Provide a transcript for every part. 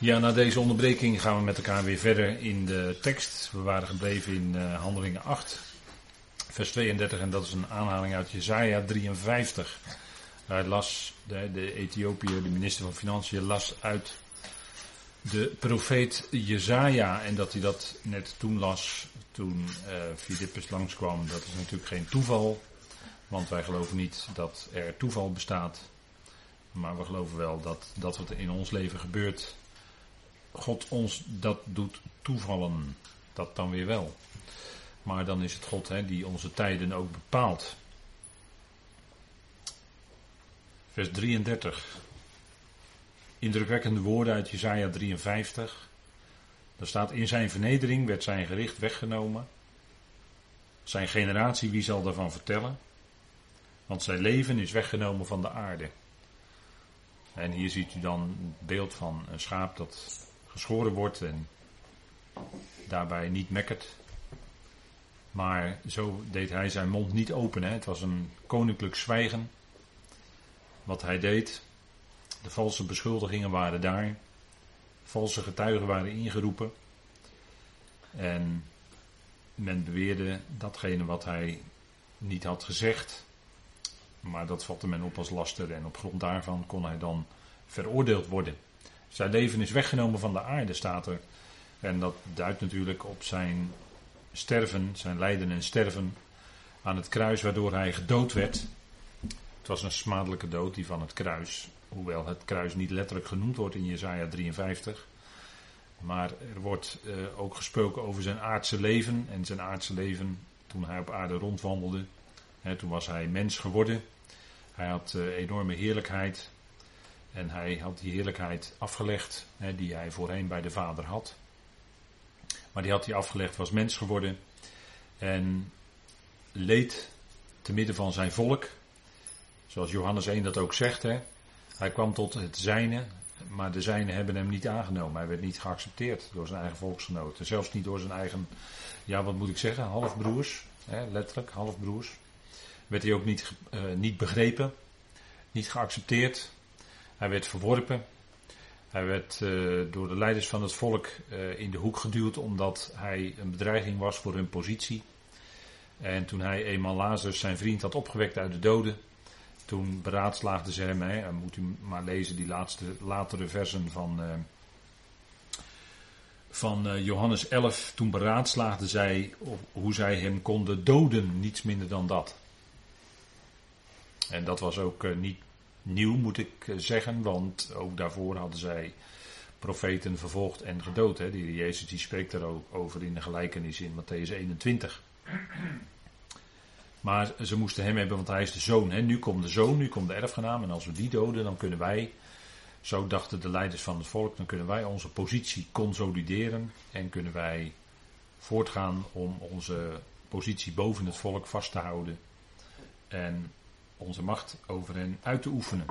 Ja, na deze onderbreking gaan we met elkaar weer verder in de tekst. We waren gebleven in uh, Handelingen 8, vers 32, en dat is een aanhaling uit Jesaja 53. Hij las, de, de Ethiopiër, de minister van Financiën, las uit de profeet Jezaja. En dat hij dat net toen las, toen uh, langskwam, dat is natuurlijk geen toeval. Want wij geloven niet dat er toeval bestaat. Maar we geloven wel dat dat wat in ons leven gebeurt, God ons dat doet toevallen. Dat dan weer wel. Maar dan is het God hè, die onze tijden ook bepaalt. Vers 33. Indrukwekkende woorden uit Jesaja 53. Daar staat in zijn vernedering werd zijn gericht weggenomen. Zijn generatie, wie zal daarvan vertellen? Want zijn leven is weggenomen van de aarde. En hier ziet u dan het beeld van een schaap dat geschoren wordt en daarbij niet mekkert. Maar zo deed hij zijn mond niet open. Hè. Het was een koninklijk zwijgen. Wat hij deed. De valse beschuldigingen waren daar. Valse getuigen waren ingeroepen. En men beweerde datgene wat hij niet had gezegd. Maar dat vatte men op als laster en op grond daarvan kon hij dan veroordeeld worden. Zijn leven is weggenomen van de aarde, staat er. En dat duidt natuurlijk op zijn sterven, zijn lijden en sterven aan het kruis, waardoor hij gedood werd. Het was een smadelijke dood, die van het kruis. Hoewel het kruis niet letterlijk genoemd wordt in Jesaja 53. Maar er wordt uh, ook gesproken over zijn aardse leven. En zijn aardse leven toen hij op aarde rondwandelde. Toen was hij mens geworden. Hij had uh, enorme heerlijkheid. En hij had die heerlijkheid afgelegd, hè, die hij voorheen bij de Vader had. Maar die had hij afgelegd, was mens geworden. En leed te midden van zijn volk. Zoals Johannes 1 dat ook zegt. Hè. Hij kwam tot het zijne, maar de zijnen hebben hem niet aangenomen. Hij werd niet geaccepteerd door zijn eigen volksgenoten. Zelfs niet door zijn eigen, ja wat moet ik zeggen, halfbroers. Hè, letterlijk, halfbroers. Werd hij ook niet, uh, niet begrepen, niet geaccepteerd. Hij werd verworpen. Hij werd uh, door de leiders van het volk uh, in de hoek geduwd omdat hij een bedreiging was voor hun positie. En toen hij eenmaal Lazarus, zijn vriend, had opgewekt uit de doden, toen beraadslaagden ze hem, hè, moet u maar lezen die laatste, latere versen van, uh, van Johannes 11, toen beraadslaagden zij hoe zij hem konden doden, niets minder dan dat. En dat was ook niet nieuw, moet ik eh, zeggen, want ook daarvoor hadden zij profeten vervolgd en gedood. Hè. De Jezus die spreekt er ook over in de gelijkenis in Matthäus 21. Maar ze moesten hem hebben, want hij is de zoon. Hè. Nu komt de zoon, nu komt de erfgenaam. En als we die doden, dan kunnen wij, zo dachten de leiders van het volk, dan kunnen wij onze positie consolideren. En kunnen wij voortgaan om onze positie boven het volk vast te houden. En onze macht over hen uit te oefenen.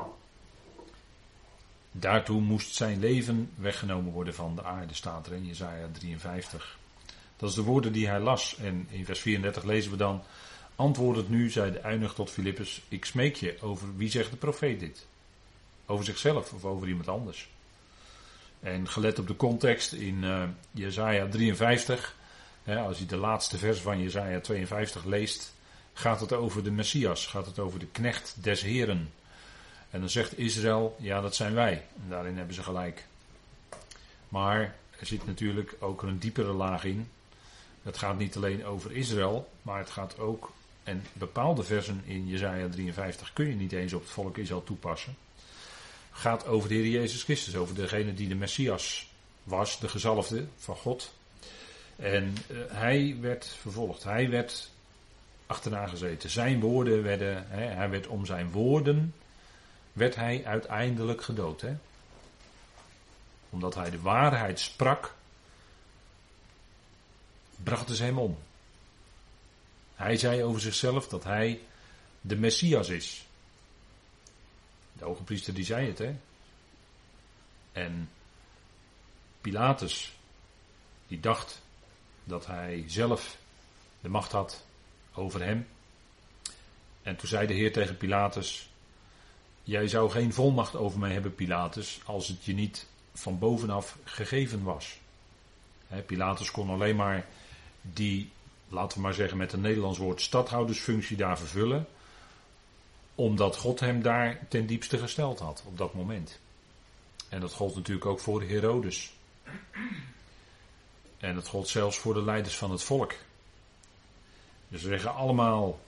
Daartoe moest zijn leven weggenomen worden van de aarde, staat er in Jezaja 53. Dat is de woorden die hij las. En in vers 34 lezen we dan, antwoordend nu, zei de uinig tot Filippus, ik smeek je, over wie zegt de profeet dit? Over zichzelf of over iemand anders? En gelet op de context in uh, Jezaja 53, hè, als je de laatste vers van Jezaja 52 leest, gaat het over de Messias, gaat het over de knecht des Heren. En dan zegt Israël, ja dat zijn wij. En daarin hebben ze gelijk. Maar er zit natuurlijk ook een diepere laag in. Het gaat niet alleen over Israël, maar het gaat ook, en bepaalde versen in Jezaja 53 kun je niet eens op het volk Israël toepassen. Gaat over de Heer Jezus Christus, over degene die de Messias was, de gezalfde van God. En uh, hij werd vervolgd, hij werd achterna gezeten. Zijn woorden werden, hè, hij werd om zijn woorden, werd hij uiteindelijk gedood. Hè? Omdat hij de waarheid sprak, brachten ze hem om. Hij zei over zichzelf dat hij de Messias is. De ogenpriester die zei het, hè. En Pilatus, die dacht dat hij zelf de macht had over hem. En toen zei de Heer tegen Pilatus: Jij zou geen volmacht over mij hebben, Pilatus, als het je niet van bovenaf gegeven was. Pilatus kon alleen maar die, laten we maar zeggen met een Nederlands woord, stadhoudersfunctie daar vervullen. Omdat God hem daar ten diepste gesteld had op dat moment. En dat gold natuurlijk ook voor Herodes. En dat gold zelfs voor de leiders van het volk. Dus we zeggen allemaal,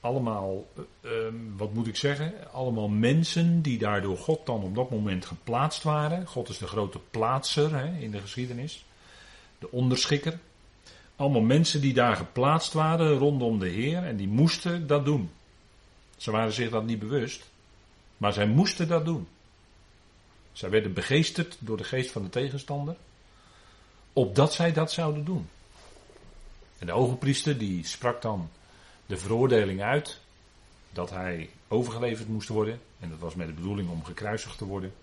allemaal, uh, wat moet ik zeggen? Allemaal mensen die daar door God dan op dat moment geplaatst waren. God is de grote plaatser hè, in de geschiedenis. De onderschikker. Allemaal mensen die daar geplaatst waren rondom de Heer en die moesten dat doen. Ze waren zich dat niet bewust, maar zij moesten dat doen. Zij werden begeesterd door de geest van de tegenstander, opdat zij dat zouden doen. En de ogenpriester die sprak dan de veroordeling uit dat hij overgeleverd moest worden. En dat was met de bedoeling om gekruisigd te worden.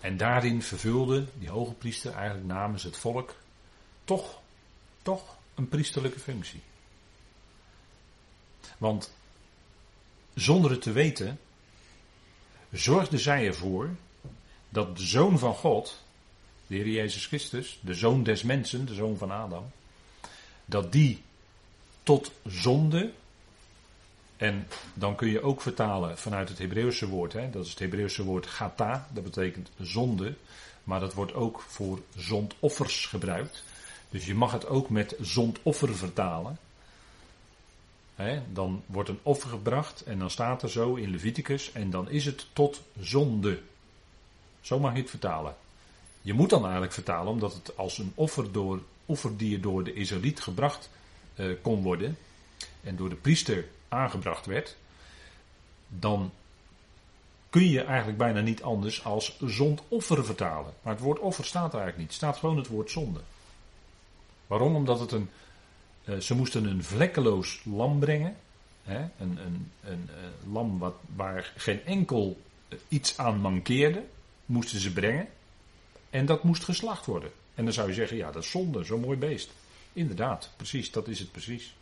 En daarin vervulde die hoge priester eigenlijk namens het volk toch, toch een priesterlijke functie. Want zonder het te weten, zorgde zij ervoor dat de zoon van God, de Heer Jezus Christus, de zoon des mensen, de zoon van Adam, dat die tot zonde, en dan kun je ook vertalen vanuit het Hebreeuwse woord, hè, dat is het Hebreeuwse woord gata, dat betekent zonde, maar dat wordt ook voor zondoffers gebruikt. Dus je mag het ook met zondoffer vertalen. dan wordt een offer gebracht en dan staat er zo in Leviticus en dan is het tot zonde. Zo mag je het vertalen. Je moet dan eigenlijk vertalen omdat het als een offer door, offerdier door de Israëliet gebracht eh, kon worden en door de priester aangebracht werd, dan kun je eigenlijk bijna niet anders als zondoffer vertalen. Maar het woord offer staat eigenlijk niet. Staat gewoon het woord zonde. Waarom? Omdat het een. Uh, ze moesten een vlekkeloos lam brengen. Hè? Een, een, een, een, eh, lam wat, waar geen enkel iets aan mankeerde. Moesten ze brengen. En dat moest geslacht worden. En dan zou je zeggen: ja, dat is zonde, zo'n mooi beest. Inderdaad, precies, dat is het precies.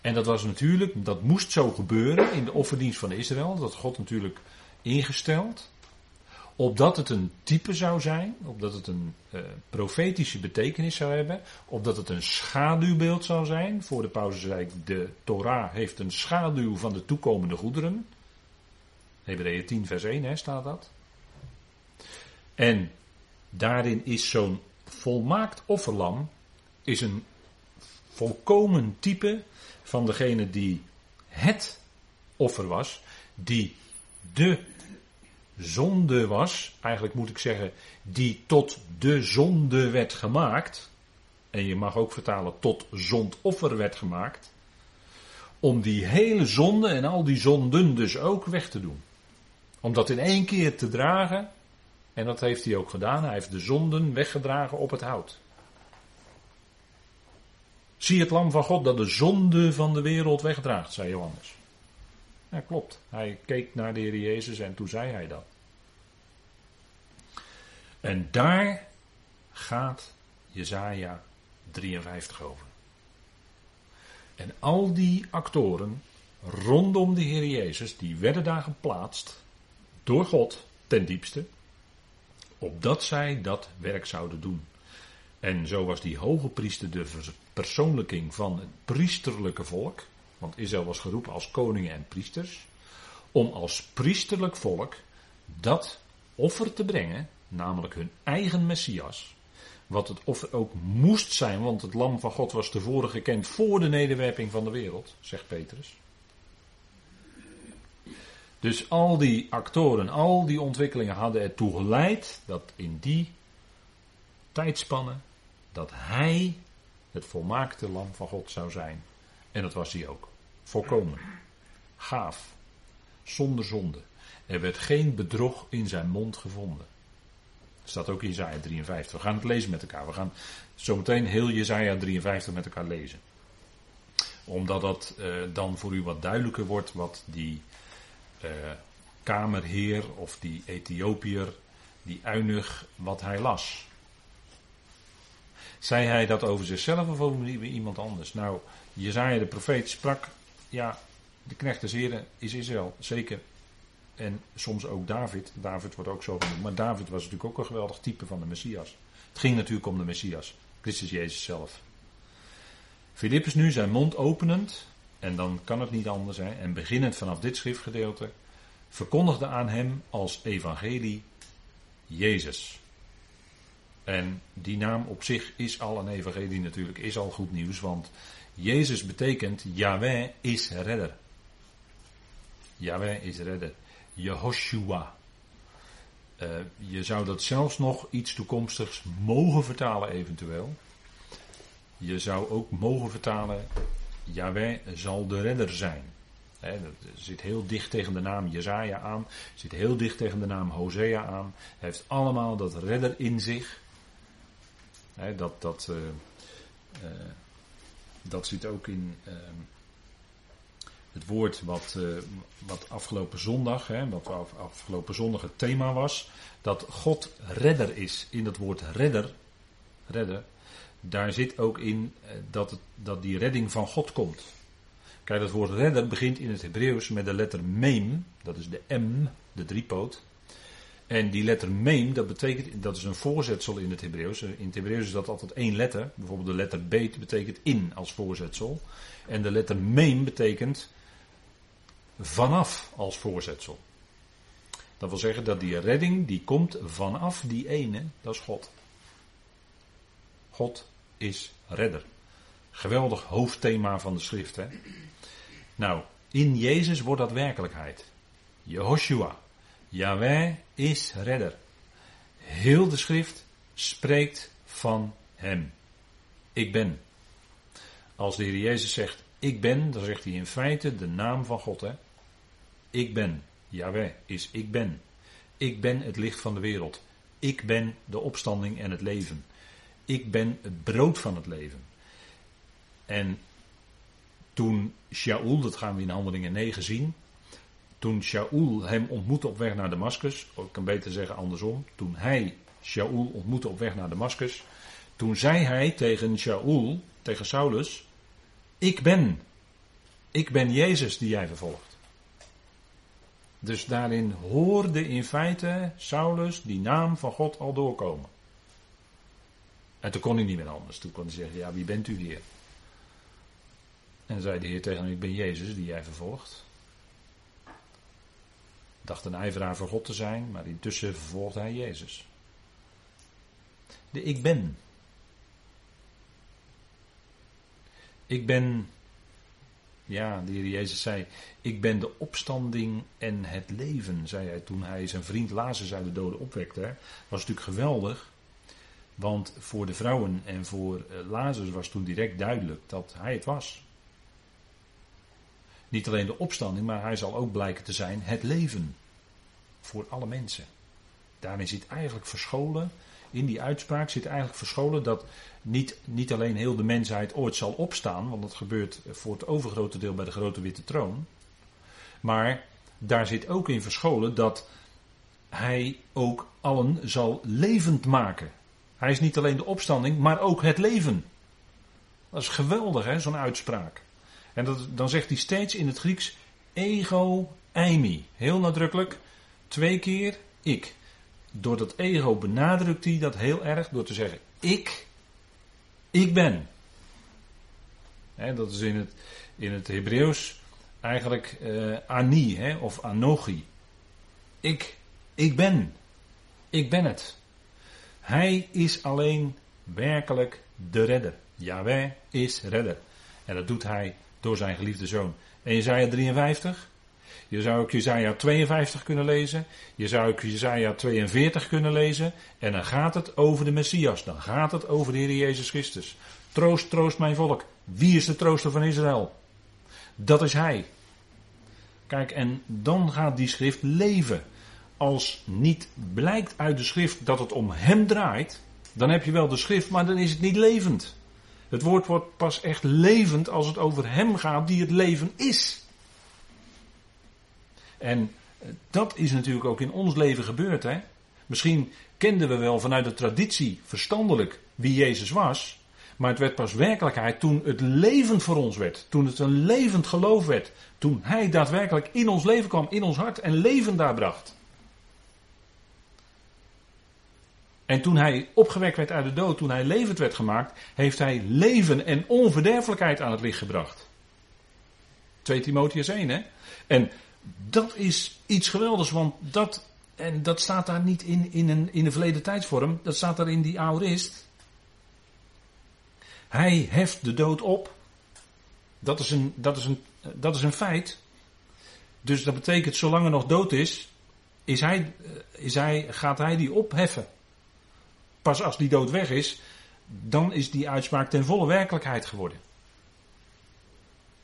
En dat was natuurlijk, dat moest zo gebeuren in de offerdienst van Israël. Dat God natuurlijk ingesteld. Opdat het een type zou zijn, opdat het een uh, profetische betekenis zou hebben, opdat het een schaduwbeeld zou zijn. Voor de pauze zei ik, de Torah heeft een schaduw van de toekomende goederen. Hebreeën 10 vers 1 hè, staat dat. En daarin is zo'n volmaakt offerlam is een volkomen type van degene die het offer was, die de zonde was, eigenlijk moet ik zeggen, die tot de zonde werd gemaakt, en je mag ook vertalen tot zondoffer werd gemaakt, om die hele zonde en al die zonden dus ook weg te doen. Om dat in één keer te dragen, en dat heeft hij ook gedaan, hij heeft de zonden weggedragen op het hout. Zie het lam van God dat de zonde van de wereld wegdraagt, zei Johannes. Ja, klopt. Hij keek naar de Heer Jezus en toen zei hij dat. En daar gaat Jezaja 53 over. En al die actoren rondom de Heer Jezus, die werden daar geplaatst door God ten diepste, opdat zij dat werk zouden doen. En zo was die hoge priester de verpersoonlijking van het priesterlijke volk. Want Israël was geroepen als koningen en priesters. Om als priesterlijk volk dat offer te brengen, namelijk hun eigen Messias. Wat het offer ook moest zijn, want het lam van God was tevoren gekend voor de nederwerping van de wereld, zegt Petrus. Dus al die actoren, al die ontwikkelingen hadden ertoe geleid dat in die tijdspanne dat hij het volmaakte lam van God zou zijn. En dat was hij ook. Volkomen. Gaaf. Zonder zonde. Er werd geen bedrog in zijn mond gevonden. Dat staat ook in Jezaja 53. We gaan het lezen met elkaar. We gaan zometeen heel Jezaja 53 met elkaar lezen. Omdat dat uh, dan voor u wat duidelijker wordt wat die uh, kamerheer of die Ethiopiër, die uinig, wat hij las. Zei hij dat over zichzelf of over iemand anders? Nou, Jezaja de profeet sprak, ja, de knecht des Heren is Israël, zeker. En soms ook David. David wordt ook zo genoemd. Maar David was natuurlijk ook een geweldig type van de Messias. Het ging natuurlijk om de Messias. Christus Jezus zelf. Filippus nu zijn mond openend. En dan kan het niet anders zijn. En beginnend vanaf dit schriftgedeelte. Verkondigde aan hem als evangelie Jezus. En die naam op zich is al een evangelie natuurlijk, is al goed nieuws, want Jezus betekent Yahweh is redder. Yahweh is redder. Jehoshua. Uh, je zou dat zelfs nog iets toekomstigs mogen vertalen eventueel. Je zou ook mogen vertalen, Yahweh zal de redder zijn. Dat zit heel dicht tegen de naam Jezaja aan, zit heel dicht tegen de naam Hosea aan. Heeft allemaal dat redder in zich dat, dat, uh, uh, dat zit ook in uh, het woord wat, wat afgelopen zondag, wat afgelopen zondag het thema was, dat God redder is. In dat woord redder, redder daar zit ook in dat, het, dat die redding van God komt. Kijk, dat woord redder begint in het Hebreeuws met de letter mem, dat is de M, de driepoot. En die letter meem, dat betekent, dat is een voorzetsel in het Hebreeuws. In het Hebreeuws is dat altijd één letter. Bijvoorbeeld de letter beet betekent in als voorzetsel. En de letter meem betekent vanaf als voorzetsel. Dat wil zeggen dat die redding die komt vanaf die ene, dat is God. God is redder. Geweldig hoofdthema van de schrift. Hè? Nou, in Jezus wordt dat werkelijkheid. Jehoshua, Yahweh is redder. Heel de schrift spreekt van hem. Ik ben. Als de Heer Jezus zegt ik ben, dan zegt hij in feite de naam van God. Hè? Ik ben. Yahweh is ik ben. Ik ben het licht van de wereld. Ik ben de opstanding en het leven. Ik ben het brood van het leven. En toen Shaul, dat gaan we in Handelingen 9 zien, toen Shaul hem ontmoette op weg naar Damascus, ik kan beter zeggen andersom, toen hij Shaul ontmoette op weg naar Damascus, toen zei hij tegen Shaul, tegen Saulus, ik ben, ik ben Jezus die jij vervolgt. Dus daarin hoorde in feite Saulus die naam van God al doorkomen. En toen kon hij niet meer anders. Toen kon hij zeggen, ja wie bent u hier? En zei de Heer tegen hem, ik ben Jezus die jij vervolgt dacht een ijveraar voor God te zijn, maar intussen vervolgt hij Jezus. De ik ben. Ik ben, ja, de Heer Jezus zei, ik ben de opstanding en het leven, zei hij toen hij zijn vriend Lazarus uit de doden opwekte. Was natuurlijk geweldig, want voor de vrouwen en voor eh, Lazarus was toen direct duidelijk dat hij het was. Niet alleen de opstanding, maar hij zal ook blijken te zijn het leven. Voor alle mensen. Daarin zit eigenlijk verscholen, in die uitspraak zit eigenlijk verscholen dat niet, niet alleen heel de mensheid ooit zal opstaan, want dat gebeurt voor het overgrote deel bij de grote witte troon. Maar daar zit ook in verscholen dat hij ook allen zal levend maken. Hij is niet alleen de opstanding, maar ook het leven. Dat is geweldig, hè, zo'n uitspraak. En dat, dan zegt hij steeds in het Grieks ego eimi. Heel nadrukkelijk, twee keer ik. Door dat ego benadrukt hij dat heel erg door te zeggen ik, ik ben. dat is in het, in het Hebreeuws eigenlijk uh, ani of anochi. Ik, ik ben. Ik ben het. Hij is alleen werkelijk de redder. Yahweh is redder. En dat doet hij door zijn geliefde zoon. En Jezaja 53. Je zou ook Jezaja 52 kunnen lezen. Je zou ook Jezaja 42 kunnen lezen. En dan gaat het over de Messias. Dan gaat het over de Heer Jezus Christus. Troost, troost mijn volk. Wie is de trooster van Israël? Dat is Hij. Kijk, en dan gaat die schrift leven. Als niet blijkt uit de schrift dat het om Hem draait, dan heb je wel de schrift, maar dan is het niet levend. Het woord wordt pas echt levend als het over Hem gaat die het leven is. En eh, dat is natuurlijk ook in ons leven gebeurd. Hè? Misschien kenden we wel vanuit de traditie verstandelijk wie Jezus was. Maar het werd pas werkelijkheid toen het levend voor ons werd. Toen het een levend geloof werd. Toen Hij daadwerkelijk in ons leven kwam, in ons hart en leven daar bracht. En toen hij opgewekt werd uit de dood, toen hij levend werd gemaakt, heeft hij leven en onverderfelijkheid aan het licht gebracht. 2 Timotheus 1, hè? En dat is iets geweldigs, want dat, en dat staat daar niet in, in, een, in een verleden tijdsvorm, dat staat daar in die aorist. Hij heft de dood op. Dat is een, dat is een, dat is een feit. Dus dat betekent, zolang er nog dood is, is hij, is hij, gaat hij die opheffen. Pas als die dood weg is, dan is die uitspraak ten volle werkelijkheid geworden.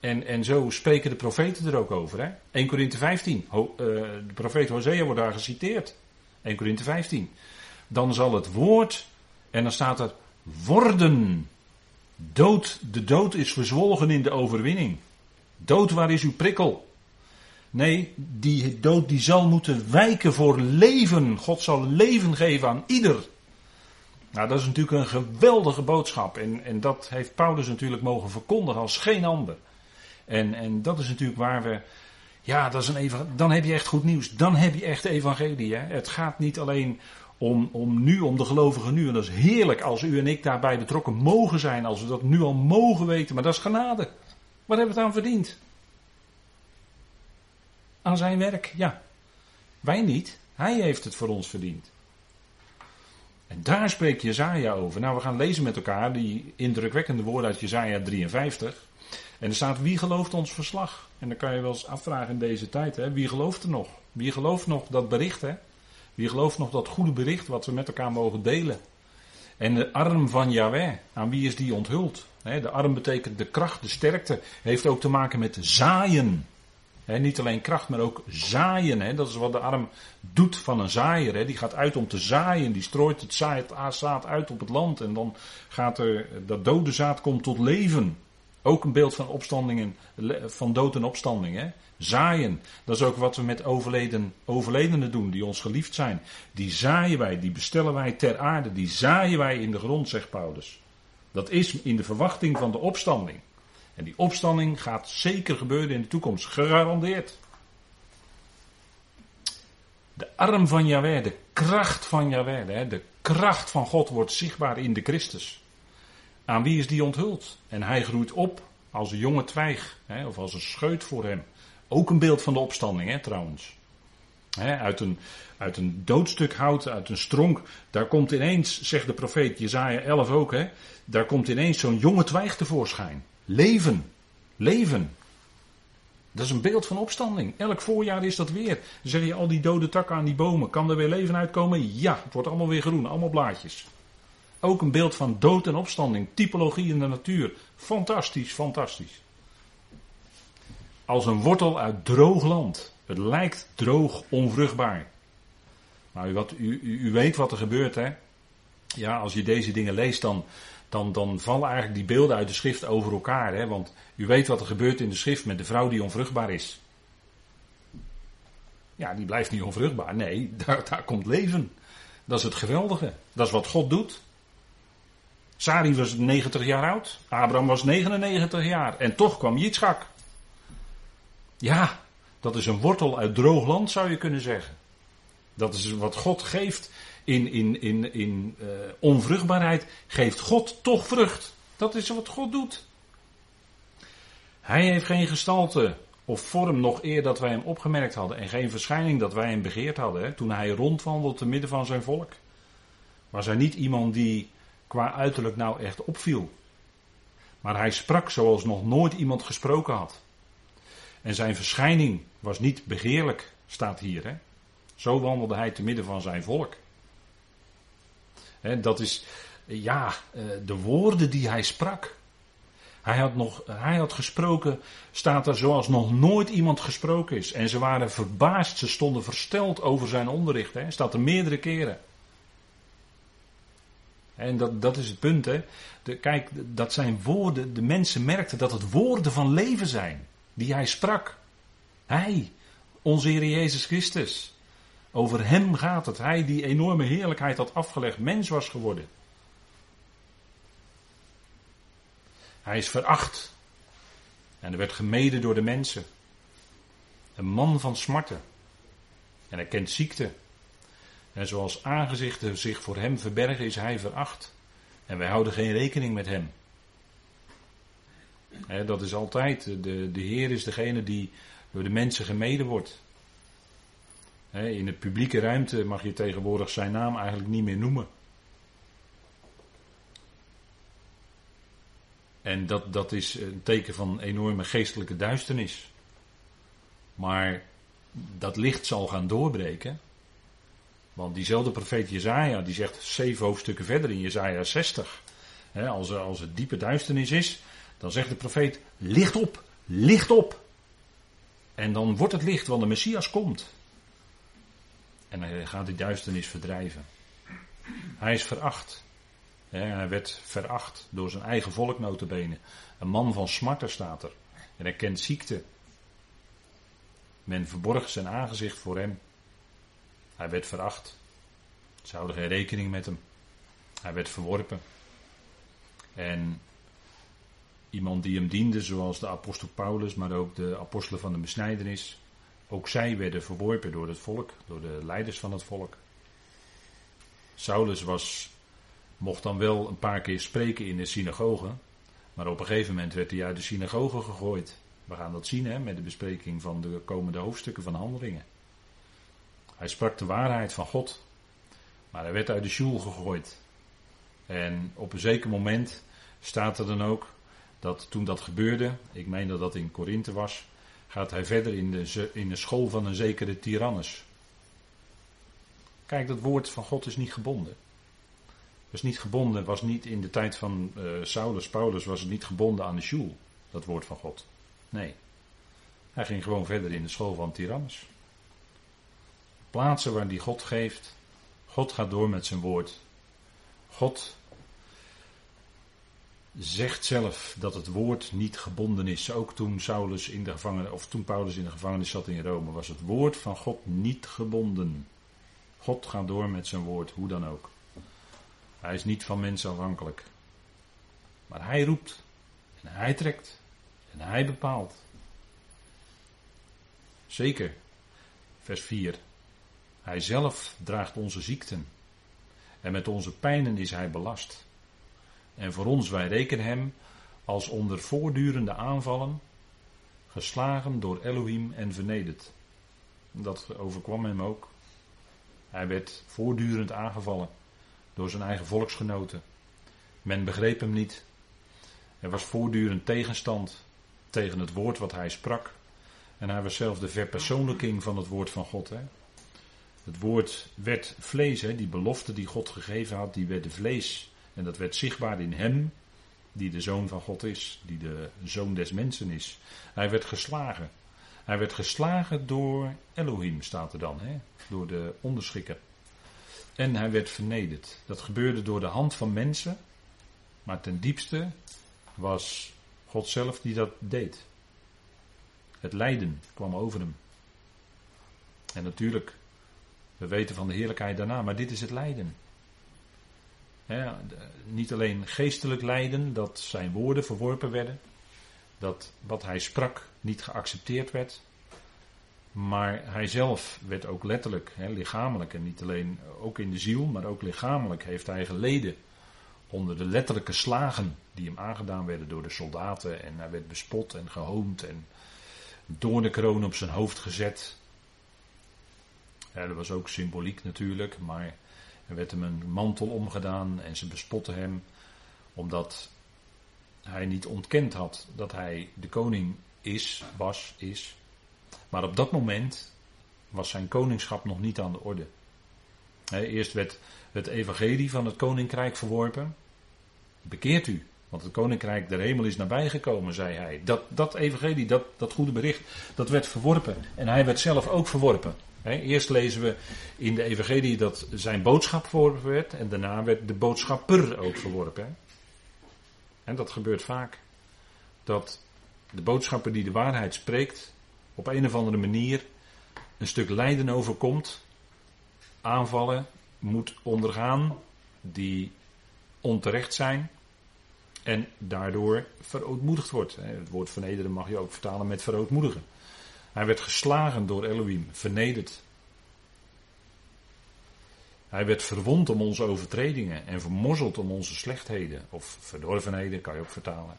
En, en zo spreken de profeten er ook over. Hè? 1 Korinthe 15. Ho, uh, de profeet Hosea wordt daar geciteerd. 1 Korinthe 15. Dan zal het woord, en dan staat er worden. Dood, de dood is verzwolgen in de overwinning. Dood, waar is uw prikkel? Nee, die dood die zal moeten wijken voor leven. God zal leven geven aan ieder. Nou, dat is natuurlijk een geweldige boodschap. En, en dat heeft Paulus natuurlijk mogen verkondigen als geen ander. En, en dat is natuurlijk waar we. Ja, dat is een even, dan heb je echt goed nieuws. Dan heb je echt evangelie. Hè? Het gaat niet alleen om, om nu, om de gelovigen nu. En dat is heerlijk als u en ik daarbij betrokken mogen zijn. Als we dat nu al mogen weten. Maar dat is genade. Wat hebben we het aan verdiend? Aan zijn werk, ja. Wij niet. Hij heeft het voor ons verdiend. En daar spreekt Jezaja over. Nou, we gaan lezen met elkaar die indrukwekkende woorden uit Jezaja 53. En er staat, wie gelooft ons verslag? En dan kan je wel eens afvragen in deze tijd, hè? wie gelooft er nog? Wie gelooft nog dat bericht, hè? Wie gelooft nog dat goede bericht wat we met elkaar mogen delen? En de arm van Yahweh, aan wie is die onthuld? De arm betekent de kracht, de sterkte, heeft ook te maken met zaaien niet alleen kracht, maar ook zaaien. Dat is wat de arm doet van een zaaier. Die gaat uit om te zaaien. Die strooit het zaad uit op het land. En dan gaat er, dat dode zaad komt tot leven. Ook een beeld van opstandingen, van dood en opstanding. Zaaien. Dat is ook wat we met overleden, overledenen doen, die ons geliefd zijn. Die zaaien wij, die bestellen wij ter aarde. Die zaaien wij in de grond, zegt Paulus. Dat is in de verwachting van de opstanding. En die opstanding gaat zeker gebeuren in de toekomst, gegarandeerd. De arm van Yahweh, de kracht van Yahweh, de kracht van God wordt zichtbaar in de Christus. Aan wie is die onthuld? En hij groeit op als een jonge twijg, of als een scheut voor hem. Ook een beeld van de opstanding, hè, trouwens. uit, een, uit een doodstuk hout, uit een stronk, daar komt ineens, zegt de profeet Jezaja 11 ook, hè, daar komt ineens zo'n jonge twijg tevoorschijn. Leven. Leven. Dat is een beeld van opstanding. Elk voorjaar is dat weer. Dan zeg je al die dode takken aan die bomen. Kan er weer leven uitkomen? Ja, het wordt allemaal weer groen. Allemaal blaadjes. Ook een beeld van dood en opstanding. Typologie in de natuur. Fantastisch, fantastisch. Als een wortel uit droog land. Het lijkt droog, onvruchtbaar. Maar wat, u, u, u weet wat er gebeurt, hè? Ja, als je deze dingen leest, dan, dan, dan vallen eigenlijk die beelden uit de schrift over elkaar. Hè? Want u weet wat er gebeurt in de schrift met de vrouw die onvruchtbaar is. Ja, die blijft niet onvruchtbaar. Nee, daar, daar komt leven. Dat is het geweldige. Dat is wat God doet. Sari was 90 jaar oud. Abraham was 99 jaar. En toch kwam Yitzchak. Ja, dat is een wortel uit droog land zou je kunnen zeggen. Dat is wat God geeft in, in, in, in uh, onvruchtbaarheid, geeft God toch vrucht. Dat is wat God doet. Hij heeft geen gestalte of vorm nog eer dat wij hem opgemerkt hadden en geen verschijning dat wij hem begeerd hadden. Toen hij rondwandelde te midden van zijn volk. Was hij niet iemand die qua uiterlijk nou echt opviel. Maar hij sprak zoals nog nooit iemand gesproken had. En zijn verschijning was niet begeerlijk, staat hier. Hè? Zo wandelde hij te midden van zijn volk dat is, ja, eh, de woorden die hij sprak. Hij had, nog, hij had gesproken, staat er zoals nog nooit iemand gesproken is. En ze waren verbaasd, ze stonden versteld over zijn onderricht. Hè. Staat er meerdere keren. En dat, dat is het punt. Hè. Kijk, dat zijn woorden, de mensen merkten dat het woorden van leven zijn. Die hij sprak. Hij, onze Heer Jezus Christus. Over hem gaat het. Hij die enorme heerlijkheid had afgelegd, mens was geworden. Hij is veracht. En hij werd gemeden door de mensen. Een man van smarten. En hij kent ziekte. En zoals aangezichten zich voor hem verbergen, is hij veracht. En wij houden geen rekening met hem. dat is altijd, de, de Heer is degene die door de mensen gemeden wordt. In de publieke ruimte mag je tegenwoordig zijn naam eigenlijk niet meer noemen. En dat, dat is een teken van enorme geestelijke duisternis. Maar dat licht zal gaan doorbreken. Want diezelfde profeet Jezaja, die zegt zeven hoofdstukken verder in Jezaja 60. Hè, als, er, als het diepe duisternis is, dan zegt de profeet, licht op, licht op. En dan wordt het licht, want de Messias komt. En hij gaat die duisternis verdrijven. Hij is veracht. hij werd veracht door zijn eigen volk notabene. Een man van smarten staat er. En hij kent ziekte. Men verborg zijn aangezicht voor hem. Hij werd veracht. Ze houden geen rekening met hem. Hij werd verworpen. En iemand die hem diende, zoals de apostel Paulus, maar ook de apostelen van de besnijdenis, ook zij werden verworpen door het volk, door de leiders van het volk. Saulus was, mocht dan wel een paar keer spreken in de synagoge, maar op een gegeven moment werd hij uit de synagoge gegooid. We gaan dat zien hè, met de bespreking van de komende hoofdstukken van Handelingen. Hij sprak de waarheid van God, maar hij werd uit de sjoel gegooid. En op een zeker moment staat er dan ook dat toen dat gebeurde, ik meen dat dat in Korinthe was, gaat hij verder in de, in de school van een zekere Tyrannus. Kijk, dat woord van God is niet gebonden. Was niet gebonden, was niet in de tijd van uh, Saulus, Paulus, was het niet gebonden aan de sjoel, dat woord van God. Nee. Hij ging gewoon verder in de school van Tyrannus. Plaatsen waar die God geeft. God gaat door met zijn woord. God zegt zelf dat het woord niet gebonden is. Ook toen Saulus in de gevangenis, of toen Paulus in de gevangenis zat in Rome, was het woord van God niet gebonden. God gaat door met zijn woord, hoe dan ook. Hij is niet van mensen afhankelijk. Maar hij roept en hij trekt en hij bepaalt. Zeker. Vers 4. Hij zelf draagt onze ziekten. En met onze pijnen is hij belast. En voor ons, wij rekenen hem als onder voortdurende aanvallen, geslagen door Elohim en vernederd. Dat overkwam hem ook. Hij werd voortdurend aangevallen door zijn eigen volksgenoten. Men begreep hem niet. Er was voortdurend tegenstand tegen het woord wat hij sprak. En hij was zelf de verpersoonlijking van het woord van God. Hè? Het woord werd vlees, hè? die belofte die God gegeven had, die werd vlees. En dat werd zichtbaar in hem, die de zoon van God is, die de zoon des mensen is. Hij werd geslagen. Hij werd geslagen door Elohim, staat er dan, hè? door de onderschikker. En hij werd vernederd. Dat gebeurde door de hand van mensen, maar ten diepste was God zelf die dat deed. Het lijden kwam over hem. En natuurlijk, we weten van de heerlijkheid daarna, maar dit is het lijden. Niet alleen geestelijk lijden, dat zijn woorden verworpen werden, dat wat hij sprak niet geaccepteerd werd, maar hij zelf werd ook letterlijk, lichamelijk, en niet alleen ook in de ziel, maar ook lichamelijk heeft hij geleden onder de letterlijke slagen die hem aangedaan werden door de soldaten. En hij werd bespot en gehoond en doornenkroon op zijn hoofd gezet. Dat was ook symboliek natuurlijk, maar er werd hem een mantel omgedaan en ze bespotten hem omdat hij niet ontkend had dat hij de koning is, was, is. Maar op dat moment was zijn koningschap nog niet aan de orde. Eerst werd het evangelie van het koninkrijk verworpen. Bekeert u, want het koninkrijk der hemel is nabijgekomen, zei hij. Dat, dat evangelie, dat, dat goede bericht, dat werd verworpen. En hij werd zelf ook verworpen. Eerst lezen we in de evangelie dat zijn boodschap verworpen werd. En daarna werd de boodschapper ook verworpen. En dat gebeurt vaak. Dat de boodschapper die de waarheid spreekt, op een of andere manier een stuk lijden overkomt. Aanvallen moet ondergaan die onterecht zijn. En daardoor verootmoedigd wordt. Het woord vernederen mag je ook vertalen met verootmoedigen. Hij werd geslagen door Elohim, vernederd. Hij werd verwond om onze overtredingen en vermorzeld om onze slechtheden. Of verdorvenheden kan je ook vertalen.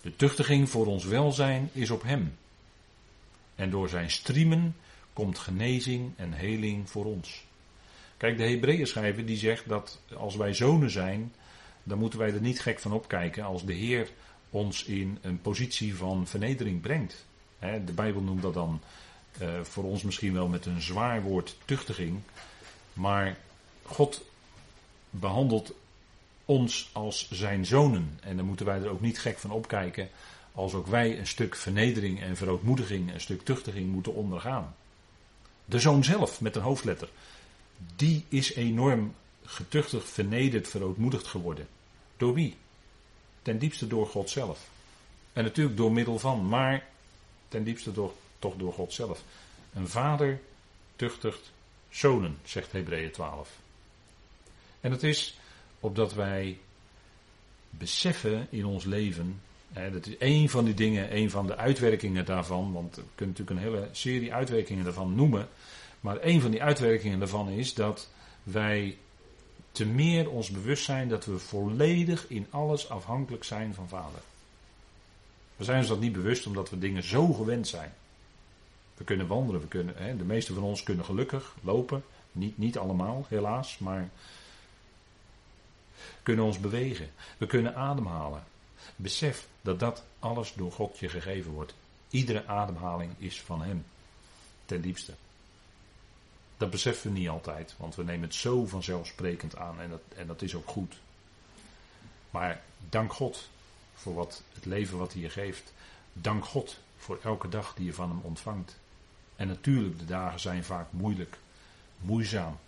De tuchtiging voor ons welzijn is op hem. En door zijn striemen komt genezing en heling voor ons. Kijk, de Hebreeën schrijver die zegt dat als wij zonen zijn, dan moeten wij er niet gek van opkijken als de Heer ons in een positie van vernedering brengt. De Bijbel noemt dat dan eh, voor ons misschien wel met een zwaar woord tuchtiging. Maar God behandelt ons als zijn zonen. En dan moeten wij er ook niet gek van opkijken als ook wij een stuk vernedering en verootmoediging, een stuk tuchtiging moeten ondergaan. De zoon zelf met een hoofdletter, die is enorm getuchtigd, vernederd, verootmoedigd geworden. Door wie? Ten diepste door God zelf. En natuurlijk door middel van, maar ten diepste door, toch door God zelf. Een vader tuchtigt zonen, zegt Hebreeën 12. En het is opdat wij beseffen in ons leven, hè, dat is één van die dingen, één van de uitwerkingen daarvan, want we kunnen natuurlijk een hele serie uitwerkingen daarvan noemen, maar één van die uitwerkingen daarvan is dat wij te meer ons bewust zijn dat we volledig in alles afhankelijk zijn van Vader. We zijn ons dat niet bewust omdat we dingen zo gewend zijn. We kunnen wandelen, we kunnen, hè, de meeste van ons kunnen gelukkig lopen. Niet, niet allemaal, helaas, maar kunnen ons bewegen. We kunnen ademhalen. Besef dat dat alles door God je gegeven wordt. Iedere ademhaling is van Hem. Ten diepste. Dat beseffen we niet altijd, want we nemen het zo vanzelfsprekend aan en dat, en dat is ook goed. Maar dank God voor wat, het leven wat hij je geeft. Dank God voor elke dag die je van hem ontvangt. En natuurlijk, de dagen zijn vaak moeilijk, moeizaam.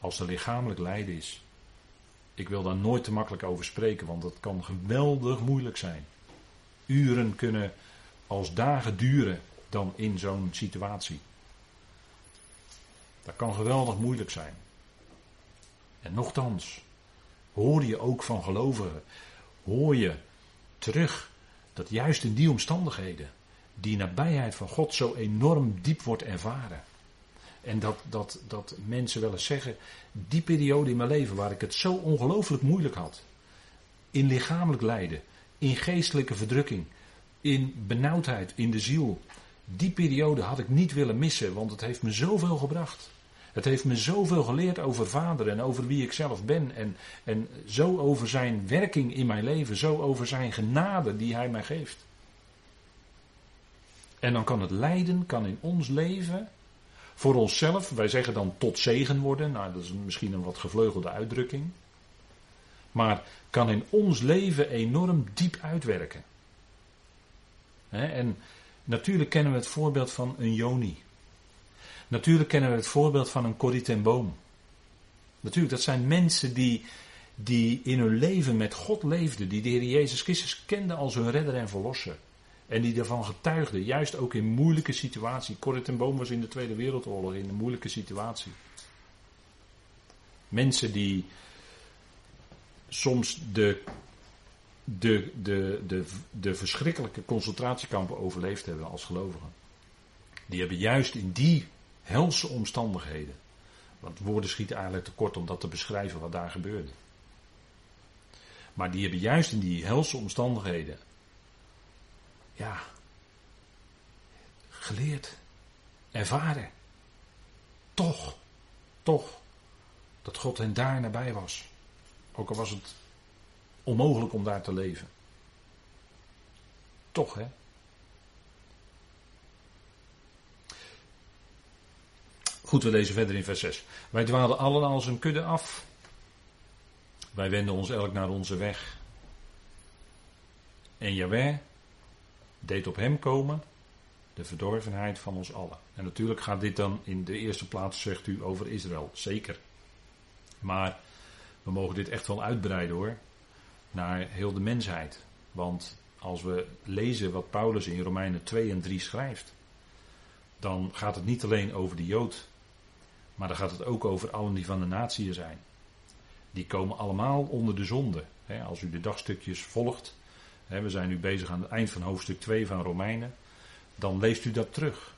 Als er lichamelijk lijden is. Ik wil daar nooit te makkelijk over spreken, want dat kan geweldig moeilijk zijn. Uren kunnen als dagen duren dan in zo'n situatie. Dat kan geweldig moeilijk zijn. En nochtans, hoor je ook van gelovigen, hoor je terug dat juist in die omstandigheden die nabijheid van God zo enorm diep wordt ervaren. En dat, dat, dat mensen wel eens zeggen, die periode in mijn leven waar ik het zo ongelooflijk moeilijk had. In lichamelijk lijden, in geestelijke verdrukking, in benauwdheid, in de ziel. Die periode had ik niet willen missen, want het heeft me zoveel gebracht. Het heeft me zoveel geleerd over vader en over wie ik zelf ben. En, en zo over zijn werking in mijn leven, zo over zijn genade die hij mij geeft. En dan kan het lijden, kan in ons leven, voor onszelf, wij zeggen dan tot zegen worden. Nou, dat is misschien een wat gevleugelde uitdrukking. Maar kan in ons leven enorm diep uitwerken. en natuurlijk kennen we het voorbeeld van een Joni. Natuurlijk kennen we het voorbeeld van een Corrie Boom. Natuurlijk, dat zijn mensen die, die in hun leven met God leefden. Die de Heer Jezus Christus kenden als hun redder en verlosser. En die daarvan getuigden, juist ook in moeilijke situaties. Corrie Boom was in de Tweede Wereldoorlog in een moeilijke situatie. Mensen die soms de, de, de, de, de verschrikkelijke concentratiekampen overleefd hebben als gelovigen. Die hebben juist in die helse omstandigheden. Want woorden schieten eigenlijk tekort om dat te beschrijven wat daar gebeurde. Maar die hebben juist in die helse omstandigheden. Ja. Geleerd. Ervaren. Toch. Toch. Dat God hen daar nabij was. Ook al was het onmogelijk om daar te leven. Toch hè. Goed, we lezen verder in vers 6. Wij dwaalden allen als een kudde af. Wij wenden ons elk naar onze weg. En Jaweh deed op hem komen de verdorvenheid van ons allen. En natuurlijk gaat dit dan in de eerste plaats, zegt u, over Israël. Zeker. Maar we mogen dit echt wel uitbreiden hoor. Naar heel de mensheid. Want als we lezen wat Paulus in Romeinen 2 en 3 schrijft. Dan gaat het niet alleen over de Jood maar dan gaat het ook over allen die van de natie zijn. Die komen allemaal onder de zonde. als u de dagstukjes volgt, we zijn nu bezig aan het eind van hoofdstuk 2 van Romeinen, dan leest u dat terug.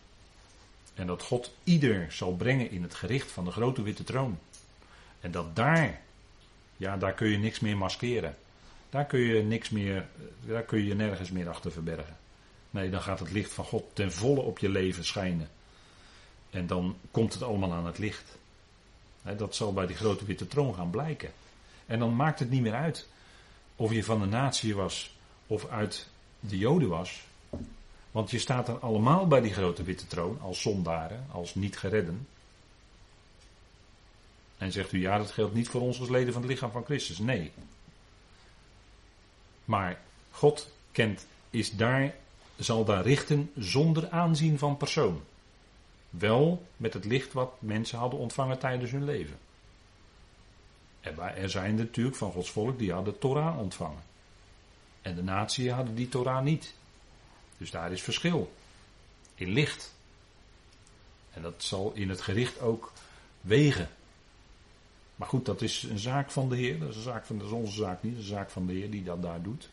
En dat God ieder zal brengen in het gericht van de grote witte troon. En dat daar, ja, daar kun je niks meer maskeren. Daar kun je niks meer, daar kun je nergens meer achter verbergen. Nee, dan gaat het licht van God ten volle op je leven schijnen. En dan komt het allemaal aan het licht. dat zal bij die grote witte troon gaan blijken. En dan maakt het niet meer uit of je van de natie was of uit de Joden was. Want je staat er allemaal bij die grote witte troon als zondaren, als niet geredden. En zegt u ja, dat geldt niet voor ons als leden van het lichaam van Christus. Nee. Maar God kent, is daar, zal daar richten zonder aanzien van persoon. Wel met het licht wat mensen hadden ontvangen tijdens hun leven. Er zijn natuurlijk van Gods volk die hadden Torah ontvangen. En de natie hadden die Torah niet. Dus daar is verschil. In licht. En dat zal in het gericht ook wegen. Maar goed, dat is een zaak van de Heer. Dat is, een zaak van, dat is onze zaak niet. Dat is een zaak van de Heer die dat daar doet.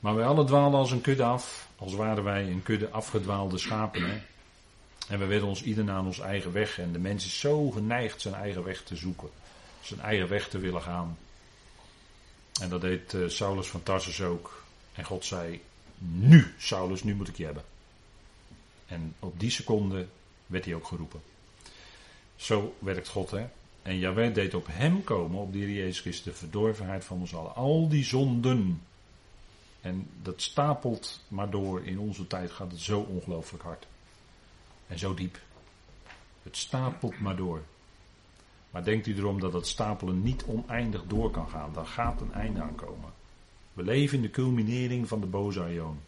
Maar wij alle dwaalden als een kudde af. Als waren wij een kudde afgedwaalde schapen. Hè? En we werden ons ieder naar ons eigen weg. En de mens is zo geneigd zijn eigen weg te zoeken. Zijn eigen weg te willen gaan. En dat deed uh, Saulus van Tarsus ook. En God zei: Nu, Saulus, nu moet ik je hebben. En op die seconde werd hij ook geroepen. Zo werkt God, hè. En Jaweh deed op hem komen, op die Jezus Christus, de verdorvenheid van ons allen. Al die zonden. En dat stapelt maar door. In onze tijd gaat het zo ongelooflijk hard. En zo diep. Het stapelt maar door. Maar denkt u erom dat het stapelen niet oneindig door kan gaan. Daar gaat een einde aan komen. We leven in de culminering van de boze aion.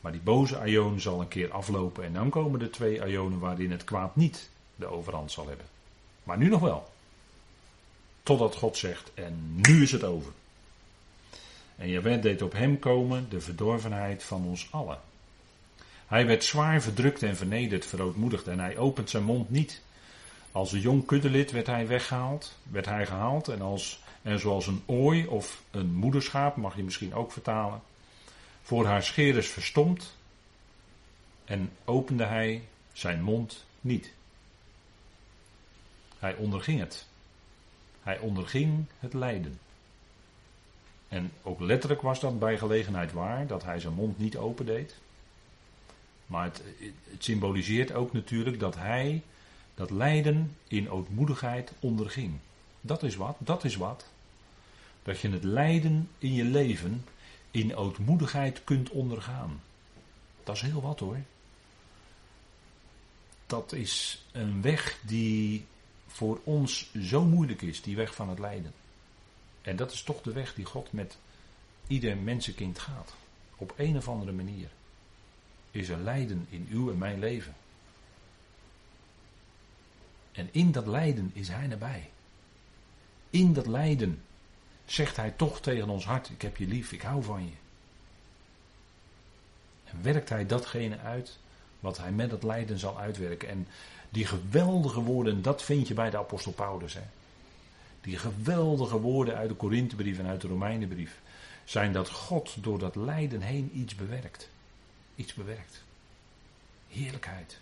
Maar die boze aion zal een keer aflopen en dan komen de twee aionen waarin het kwaad niet de overhand zal hebben. Maar nu nog wel. Totdat God zegt, en nu is het over. En Jaweh deed op hem komen de verdorvenheid van ons allen. Hij werd zwaar verdrukt en vernederd, verootmoedigd en hij opent zijn mond niet. Als een jong kuddelid werd hij weggehaald, werd hij gehaald en, als, en zoals een ooi of een moederschaap, mag je misschien ook vertalen, voor haar scheerders verstomd en opende hij zijn mond niet. Hij onderging het. Hij onderging het lijden. En ook letterlijk was dat bij gelegenheid waar, dat hij zijn mond niet opendeed. Maar het, symboliseert ook natuurlijk dat hij dat lijden in ootmoedigheid onderging. Dat is wat, dat is wat. Dat je het lijden in je leven in ootmoedigheid kunt ondergaan. Dat is heel wat hoor. Dat is een weg die voor ons zo moeilijk is, die weg van het lijden. En dat is toch de weg die God met ieder mensenkind gaat. Op een of andere manier is er lijden in uw en mijn leven. En in dat lijden is Hij nabij. In dat lijden zegt Hij toch tegen ons hart: Ik heb je lief, ik hou van je. En werkt Hij datgene uit wat Hij met het lijden zal uitwerken. En die geweldige woorden, dat vind je bij de apostel Paulus. Hè? Die geweldige woorden uit de Korinthebrief en uit de Romeinenbrief zijn dat God door dat lijden heen iets bewerkt. Iets bewerkt. Heerlijkheid.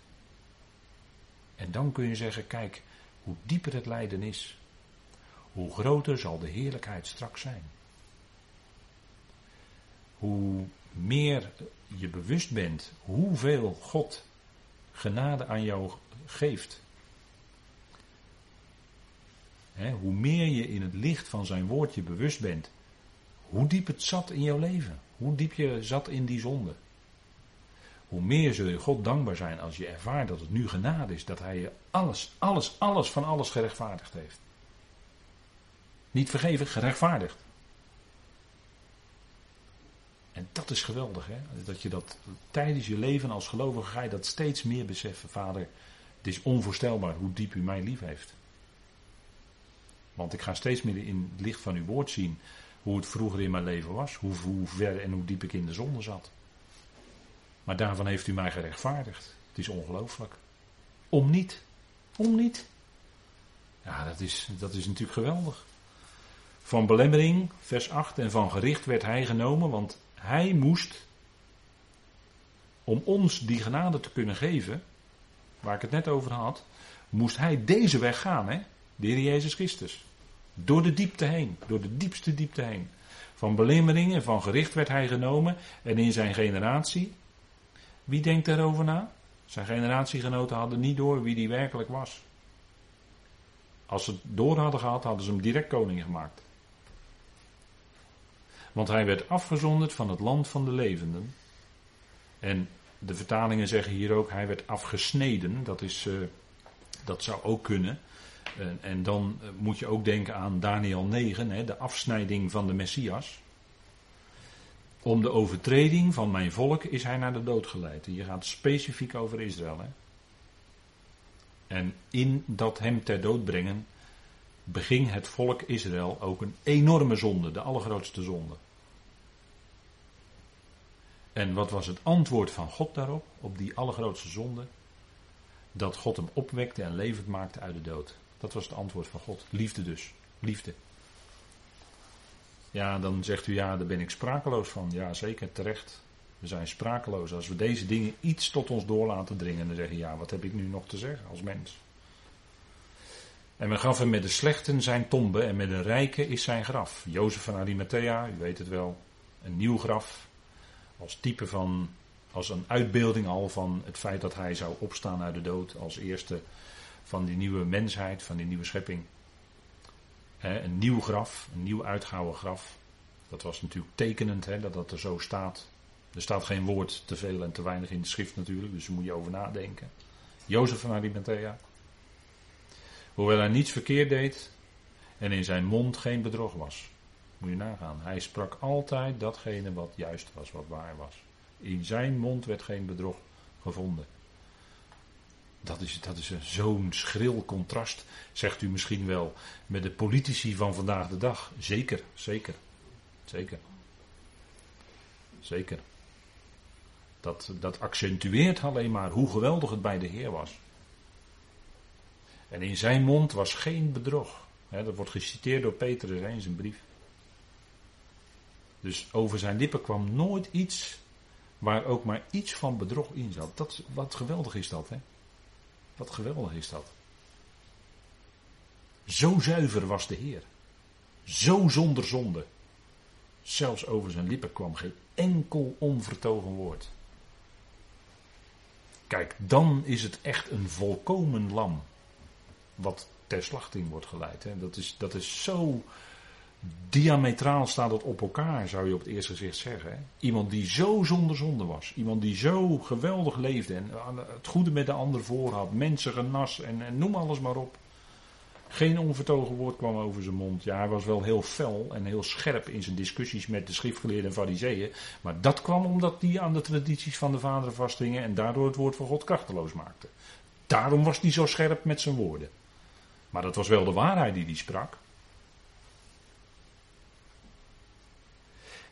En dan kun je zeggen, kijk, hoe dieper het lijden is, hoe groter zal de heerlijkheid straks zijn. Hoe meer je bewust bent hoeveel God genade aan jou geeft. hoe meer je in het licht van zijn woordje bewust bent, hoe diep het zat in jouw leven, hoe diep je zat in die zonde. Hoe meer zul je God dankbaar zijn als je ervaart dat het nu genade is, dat Hij je alles, alles, alles van alles gerechtvaardigd heeft. Niet vergeven, gerechtvaardigd. En dat is geweldig, hè? Dat je dat tijdens je leven als gelovige ga je dat steeds meer beseffen. Vader, het is onvoorstelbaar hoe diep u mij lief heeft. Want ik ga steeds meer in het licht van uw woord zien hoe het vroeger in mijn leven was. Hoe, hoe ver en hoe diep ik in de zonde zat. Maar daarvan heeft u mij gerechtvaardigd. Het is ongelooflijk. Om niet. Om niet. Ja, dat is, dat is natuurlijk geweldig. Van belemmering, vers 8, en van gericht werd hij genomen, want hij moest, om ons die genade te kunnen geven, waar ik het net over had, moest hij deze weg gaan, hè? de Heer Jezus Christus. Door de diepte heen, door de diepste diepte heen. Van belemmering en van gericht werd hij genomen en in zijn generatie. Wie denkt daarover na? Zijn generatiegenoten hadden niet door wie die werkelijk was. Als ze het door hadden gehad, hadden ze hem direct koning gemaakt. Want hij werd afgezonderd van het land van de levenden. En de vertalingen zeggen hier ook, hij werd afgesneden. Dat, is, uh, dat zou ook kunnen. En, en dan eh, moet je ook denken aan Daniel 9, hè, de afsnijding van de Messias. Om de overtreding van mijn volk is hij naar de dood geleid. Hier gaat specifiek over Israël. En in dat hem ter dood brengen, beging het volk Israël ook een enorme zonde, de allergrootste zonde. En wat was het antwoord van God daarop, op die allergrootste zonde? Dat God hem opwekte en levend maakte uit de dood. Dat was het antwoord van God. Liefde dus. Liefde. Ja, dan zegt u ja, daar ben ik sprakeloos van. Ja, zeker, terecht. We zijn sprakeloos. Als we deze dingen iets tot ons door laten dringen, dan zeggen ja, wat heb ik nu nog te zeggen als mens? En men gaf hem met de slechten zijn tombe en met de rijke is zijn graf. Jozef van Arimathea, u weet het wel, een nieuw graf. Als type van, als een uitbeelding al van het feit dat hij zou opstaan uit de dood als eerste van die nieuwe mensheid, van die nieuwe schepping. Een nieuw graf, een nieuw uitgehouden graf. Dat was natuurlijk tekenend dat dat er zo staat. Er staat geen woord te veel en te weinig in de schrift natuurlijk, dus daar moet je over nadenken. Jozef van Arimathea. Hoewel hij niets verkeerd deed en in zijn mond geen bedrog was. Moet je nagaan. Hij sprak altijd datgene wat juist was, wat waar was. In zijn mond werd geen bedrog gevonden. Dat is, dat is zo'n schril contrast, zegt u misschien wel, met de politici van vandaag de dag. Zeker, zeker, zeker. Zeker. Dat, dat accentueert alleen maar hoe geweldig het bij de Heer was. En in zijn mond was geen bedrog. dat wordt geciteerd door Petrus in zijn brief. Dus over zijn lippen kwam nooit iets waar ook maar iets van bedrog in zat. Dat, wat geweldig is dat, hè? Wat geweldig is dat. Zo zuiver was de Heer. Zo zonder zonde. Zelfs over zijn lippen kwam geen enkel onvertogen woord. Kijk, dan is het echt een volkomen lam. Wat ter slachting wordt geleid. Hè. Dat, is, dat is zo diametraal staat het op elkaar, zou je op het eerste gezicht zeggen. Iemand die zo zonder zonde was. Iemand die zo geweldig leefde en het goede met de ander voor had. Mensen genas en, en noem alles maar op. Geen onvertogen woord kwam over zijn mond. Ja, hij was wel heel fel en heel scherp in zijn discussies met de schriftgeleerden en fariseeën. Maar dat kwam omdat hij aan de tradities van de vaderen vasthingen en daardoor het woord van God krachteloos maakte. Daarom was hij zo scherp met zijn woorden. Maar dat was wel de waarheid die hij sprak.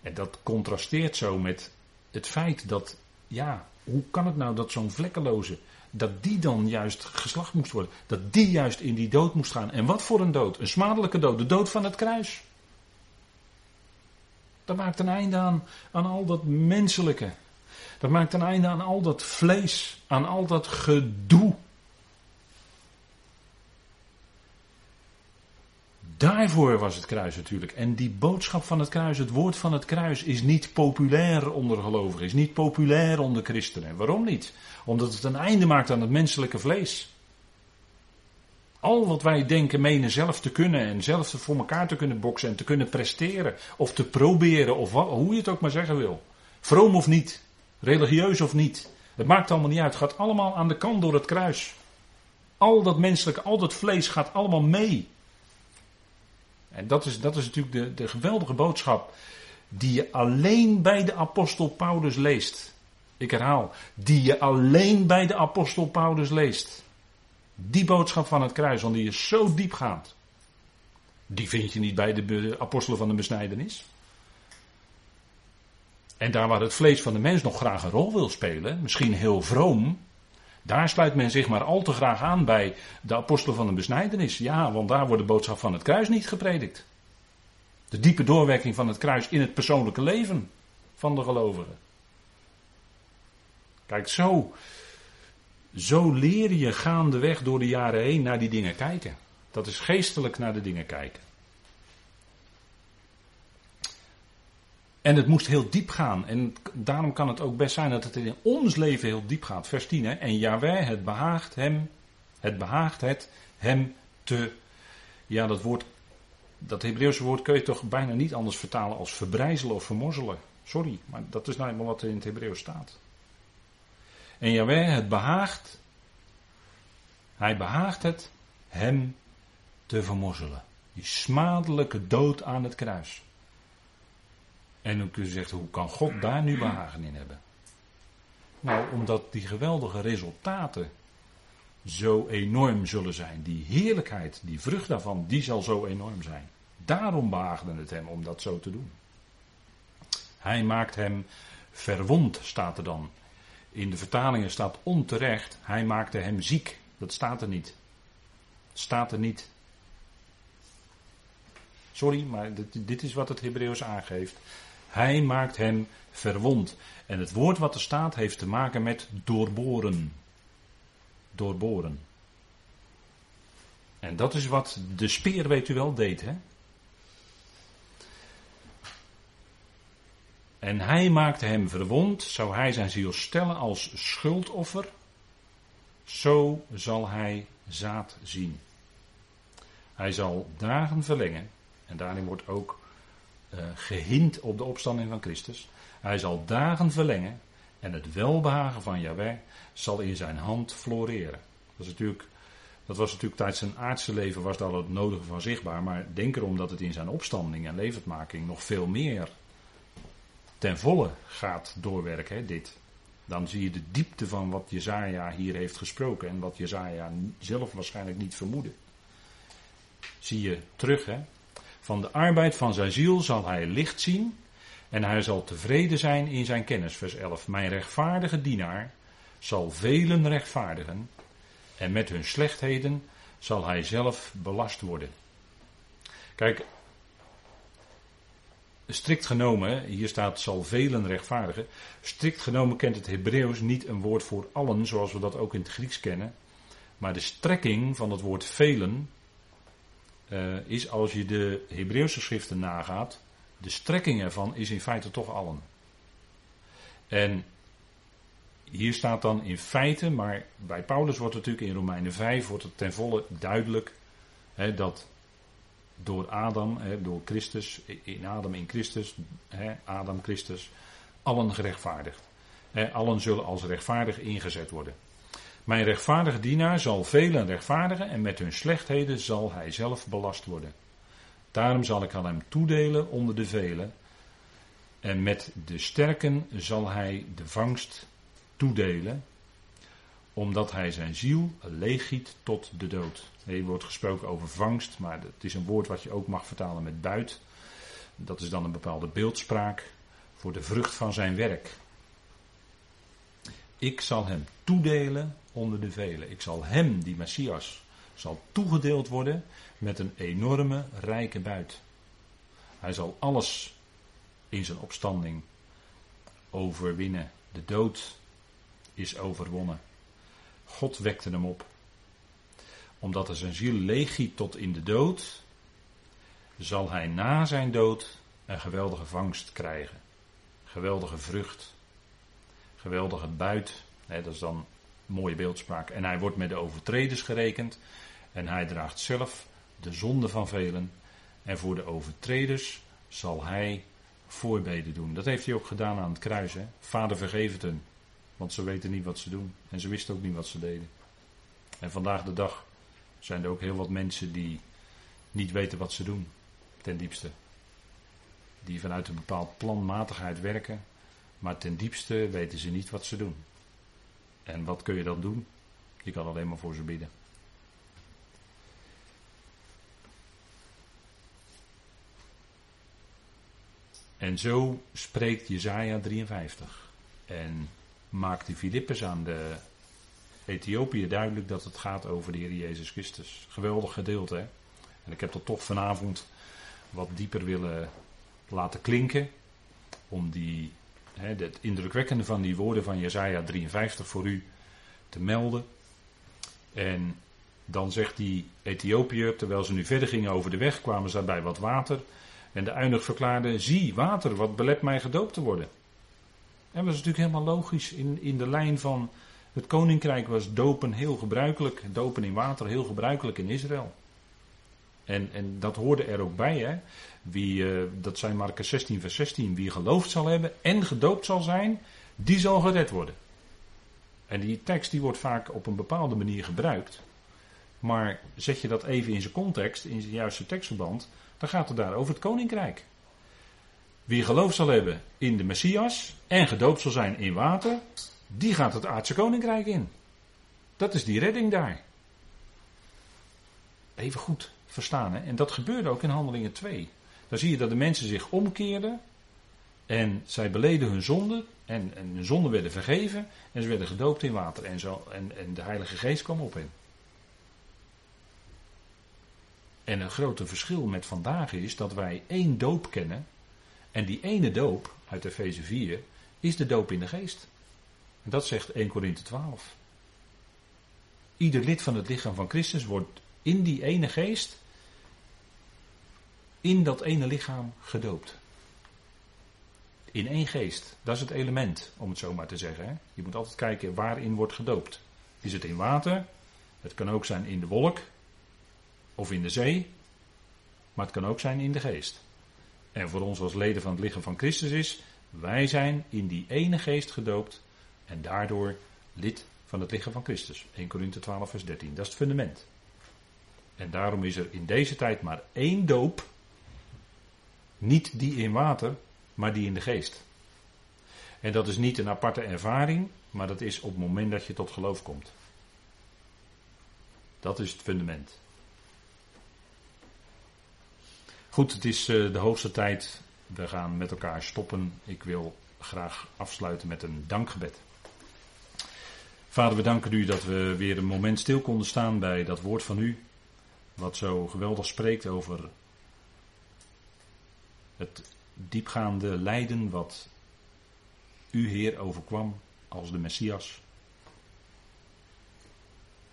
En dat contrasteert zo met het feit dat, ja, hoe kan het nou dat zo'n vlekkeloze, dat die dan juist geslacht moest worden, dat die juist in die dood moest gaan. En wat voor een dood? Een smadelijke dood, de dood van het kruis. Dat maakt een einde aan, aan al dat menselijke. Dat maakt een einde aan al dat vlees, aan al dat gedoe. Daarvoor was het kruis natuurlijk. En die boodschap van het kruis, het woord van het kruis, is niet populair onder gelovigen, is niet populair onder christenen. Waarom niet? Omdat het een einde maakt aan het menselijke vlees. Al wat wij denken, menen zelf te kunnen en zelf voor elkaar te kunnen boksen en te kunnen presteren of te proberen of hoe je het ook maar zeggen wil. Vroom of niet, religieus of niet. Het maakt allemaal niet uit. Het gaat allemaal aan de kant door het kruis. Al dat menselijke, al dat vlees gaat allemaal mee. En dat is, dat is natuurlijk de, de geweldige boodschap die je alleen bij de apostel Paulus leest. Ik herhaal, die je alleen bij de apostel Paulus leest. Die boodschap van het kruis, want die is zo diepgaand. Die vind je niet bij de apostelen van de besnijdenis. En daar waar het vlees van de mens nog graag een rol wil spelen, misschien heel vroom, daar sluit men zich maar al te graag aan bij de apostelen van de besnijdenis. Ja, want daar wordt de boodschap van het kruis niet gepredikt. De diepe doorwerking van het kruis in het persoonlijke leven van de gelovigen. Kijk, zo, zo leer je gaandeweg door de jaren heen naar die dingen kijken. Dat is geestelijk naar de dingen kijken. En het moest heel diep gaan. En daarom kan het ook best zijn dat het in ons leven heel diep gaat. Vers 10. Hè? En Jaweh, het behaagt hem. Het behaagt het hem te. Ja, dat woord. Dat Hebreeuwse woord kun je toch bijna niet anders vertalen als verbrijzelen of vermorzelen. Sorry, maar dat is nou eenmaal wat er in het Hebreeuws staat. En Jaweh, het behaagt. Hij behaagt het hem te vermorzelen. Die smadelijke dood aan het kruis. En dan kun je zeggen, hoe kan God daar nu behagen in hebben? Nou, omdat die geweldige resultaten zo enorm zullen zijn. Die heerlijkheid, die vrucht daarvan, die zal zo enorm zijn. Daarom behaagde het hem om dat zo te doen. Hij maakt hem verwond, staat er dan. In de vertalingen staat onterecht, hij maakte hem ziek. Dat staat er niet. Staat er niet. Sorry, maar dit, dit is wat het Hebreeuws aangeeft. Hij maakt hem verwond. En het woord wat er staat heeft te maken met doorboren. Doorboren. En dat is wat de speer, weet u wel, deed. Hè? En hij maakte hem verwond, zou hij zijn ziel stellen als schuldoffer, zo zal hij zaad zien. Hij zal dagen verlengen, en daarin wordt ook gehind op de opstanding van Christus. Hij zal dagen verlengen en het welbehagen van Yahweh zal in zijn hand floreren. Dat, is natuurlijk, dat was natuurlijk tijdens zijn aardse leven was daar het nodige van zichtbaar. Maar denk erom dat het in zijn opstanding en levendmaking nog veel meer ten volle gaat doorwerken, hè, dit. Dan zie je de diepte van wat Jezaja hier heeft gesproken en wat Jezaja zelf waarschijnlijk niet vermoedde. Zie je terug, hè. Van de arbeid van zijn ziel zal hij licht zien en hij zal tevreden zijn in zijn kennis. Vers 11. Mijn rechtvaardige dienaar zal velen rechtvaardigen en met hun slechtheden zal hij zelf belast worden. Kijk, strikt genomen, hier staat zal velen rechtvaardigen. Strikt genomen kent het Hebreeuws niet een woord voor allen, zoals we dat ook in het Grieks kennen. Maar de strekking van het woord velen uh, is als je de Hebreeuwse schriften nagaat, de strekking ervan is in feite toch allen. En hier staat dan in feite, maar bij Paulus wordt het natuurlijk in Romeinen 5 wordt het ten volle duidelijk hè, dat door Adam, hè, door Christus, in Adam in Christus, hè, Adam Christus, allen gerechtvaardigd. Allen zullen als rechtvaardig ingezet worden. Mijn rechtvaardige dienaar zal velen rechtvaardigen en met hun slechtheden zal hij zelf belast worden. Daarom zal ik aan hem toedelen onder de velen. En met de sterken zal hij de vangst toedelen, omdat hij zijn ziel leeggiet tot de dood. Hier wordt gesproken over vangst, maar het is een woord wat je ook mag vertalen met buit. Dat is dan een bepaalde beeldspraak voor de vrucht van zijn werk. Ik zal hem toedelen onder de velen. Ik zal hem, die Messias, zal toegedeeld worden met een enorme rijke buit. Hij zal alles in zijn opstanding overwinnen. De dood is overwonnen. God wekte hem op. Omdat hij zijn ziel leeggiet tot in de dood, zal hij na zijn dood een geweldige vangst krijgen. Geweldige vrucht. Geweldige buit. dat is dan mooie beeldspraak. En hij wordt met de overtreders gerekend. En hij draagt zelf de zonde van velen. En voor de overtreders zal hij voorbeden doen. Dat heeft hij ook gedaan aan het kruis. Hè? Vader vergeef het hen. Want ze weten niet wat ze doen. En ze wisten ook niet wat ze deden. En vandaag de dag zijn er ook heel wat mensen die niet weten wat ze doen. Ten diepste. Die vanuit een bepaald planmatigheid werken. Maar ten diepste weten ze niet wat ze doen. En wat kun je dan doen? Je kan alleen maar voor ze bidden. En zo spreekt Jezaja 53. En maakt de Filippus aan de Ethiopië duidelijk dat het gaat over de Heer Jezus Christus. Geweldig gedeelte, hè? En ik heb dat toch vanavond wat dieper willen laten klinken. Om die, het indrukwekkende van die woorden van Jezaja 53 voor u te melden. En dan zegt die Ethiopiër, terwijl ze nu verder gingen over de weg, kwamen ze bij wat water. En de uinig verklaarde, zie water, wat belet mij gedoopt te worden. En dat is natuurlijk helemaal logisch. In, in de lijn van het koninkrijk was dopen heel gebruikelijk. Dopen in water heel gebruikelijk in Israël. En, en dat hoorde er ook bij. Hè? Wie, uh, dat zijn Marcus 16 vers 16. Wie geloofd zal hebben en gedoopt zal zijn, die zal gered worden. En die tekst die wordt vaak op een bepaalde manier gebruikt. Maar zet je dat even in zijn context, in zijn juiste tekstverband, dan gaat het daar over het koninkrijk. Wie geloof zal hebben in de Messias en gedoopt zal zijn in water, die gaat het aardse koninkrijk in. Dat is die redding daar. Even goed verstaan. Hè? En dat gebeurde ook in Handelingen 2. Dan zie je dat de mensen zich omkeerden en zij beleden hun zonde en, en hun zonden werden vergeven en ze werden gedoopt in water en, zo, en, en de Heilige Geest kwam op hen. En een grote verschil met vandaag is dat wij één doop kennen. En die ene doop uit Efeze 4 is de doop in de geest. En dat zegt 1 Korinthe 12. Ieder lid van het lichaam van Christus wordt in die ene geest, in dat ene lichaam gedoopt. In één geest. Dat is het element, om het zo maar te zeggen. Je moet altijd kijken waarin wordt gedoopt. Is het in water? Het kan ook zijn in de wolk of in de zee. Maar het kan ook zijn in de geest. En voor ons als leden van het lichaam van Christus is, wij zijn in die ene geest gedoopt en daardoor lid van het lichaam van Christus. 1 Korinthe 12 vers 13. Dat is het fundament. En daarom is er in deze tijd maar één doop. Niet die in water, maar die in de geest. En dat is niet een aparte ervaring, maar dat is op het moment dat je tot geloof komt. Dat is het fundament. Goed, het is eh, de hoogste tijd. We gaan met elkaar stoppen. Ik wil graag afsluiten met een dankgebed. Vader, we danken u dat we weer een moment stil konden staan bij dat woord van u. Wat zo geweldig spreekt over het diepgaande lijden wat u Heer overkwam als de Messias.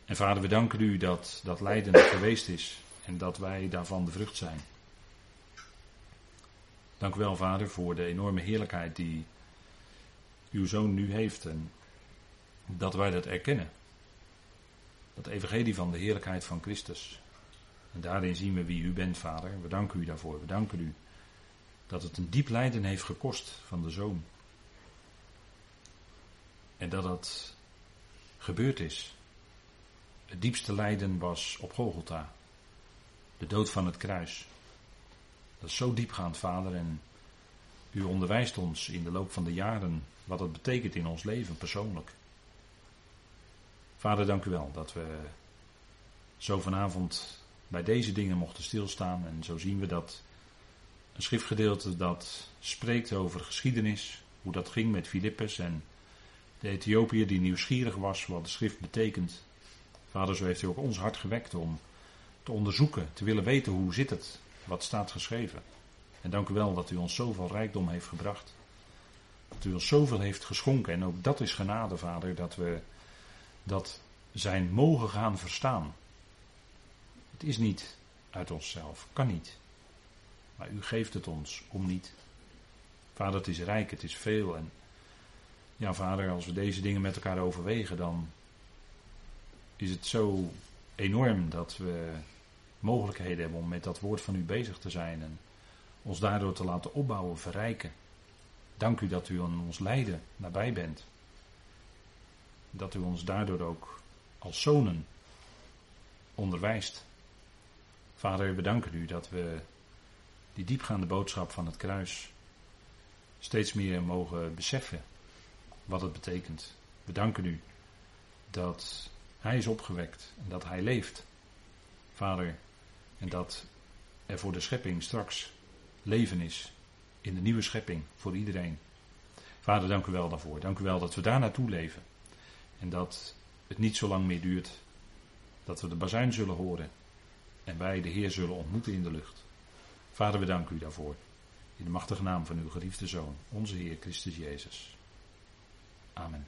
En vader, we danken u dat dat lijden geweest is en dat wij daarvan de vrucht zijn. Dank u wel, vader, voor de enorme heerlijkheid die uw zoon nu heeft en dat wij dat erkennen. Dat evangelie van de heerlijkheid van Christus. En daarin zien we wie u bent, vader. We danken u daarvoor. We danken u dat het een diep lijden heeft gekost van de zoon. En dat dat gebeurd is. Het diepste lijden was op Golgotha. De dood van het kruis. Dat is zo diepgaand, vader. En u onderwijst ons in de loop van de jaren wat het betekent in ons leven persoonlijk. Vader, dank u wel dat we zo vanavond bij deze dingen mochten stilstaan. En zo zien we dat een schriftgedeelte dat spreekt over geschiedenis, hoe dat ging met Filippus en de Ethiopiër die nieuwsgierig was wat de schrift betekent. Vader, zo heeft u ook ons hart gewekt om te onderzoeken, te willen weten hoe zit het, wat staat geschreven. En dank u wel dat u ons zoveel rijkdom heeft gebracht. Dat u ons zoveel heeft geschonken. En ook dat is genade, Vader, dat we dat zijn mogen gaan verstaan. Is niet uit onszelf, kan niet. Maar u geeft het ons om niet. Vader, het is rijk, het is veel. En ja, vader, als we deze dingen met elkaar overwegen, dan is het zo enorm dat we mogelijkheden hebben om met dat woord van u bezig te zijn en ons daardoor te laten opbouwen, verrijken. Dank u dat u aan ons lijden nabij bent. Dat u ons daardoor ook als zonen onderwijst. Vader, we danken u dat we die diepgaande boodschap van het kruis steeds meer mogen beseffen wat het betekent. We danken u dat Hij is opgewekt en dat Hij leeft. Vader, en dat er voor de schepping straks leven is. In de nieuwe schepping voor iedereen. Vader, dank u wel daarvoor. Dank u wel dat we daar naartoe leven. En dat het niet zo lang meer duurt. Dat we de bazuin zullen horen. En wij de Heer zullen ontmoeten in de lucht. Vader, we danken u daarvoor. In de machtige naam van uw geliefde Zoon, onze Heer Christus Jezus. Amen.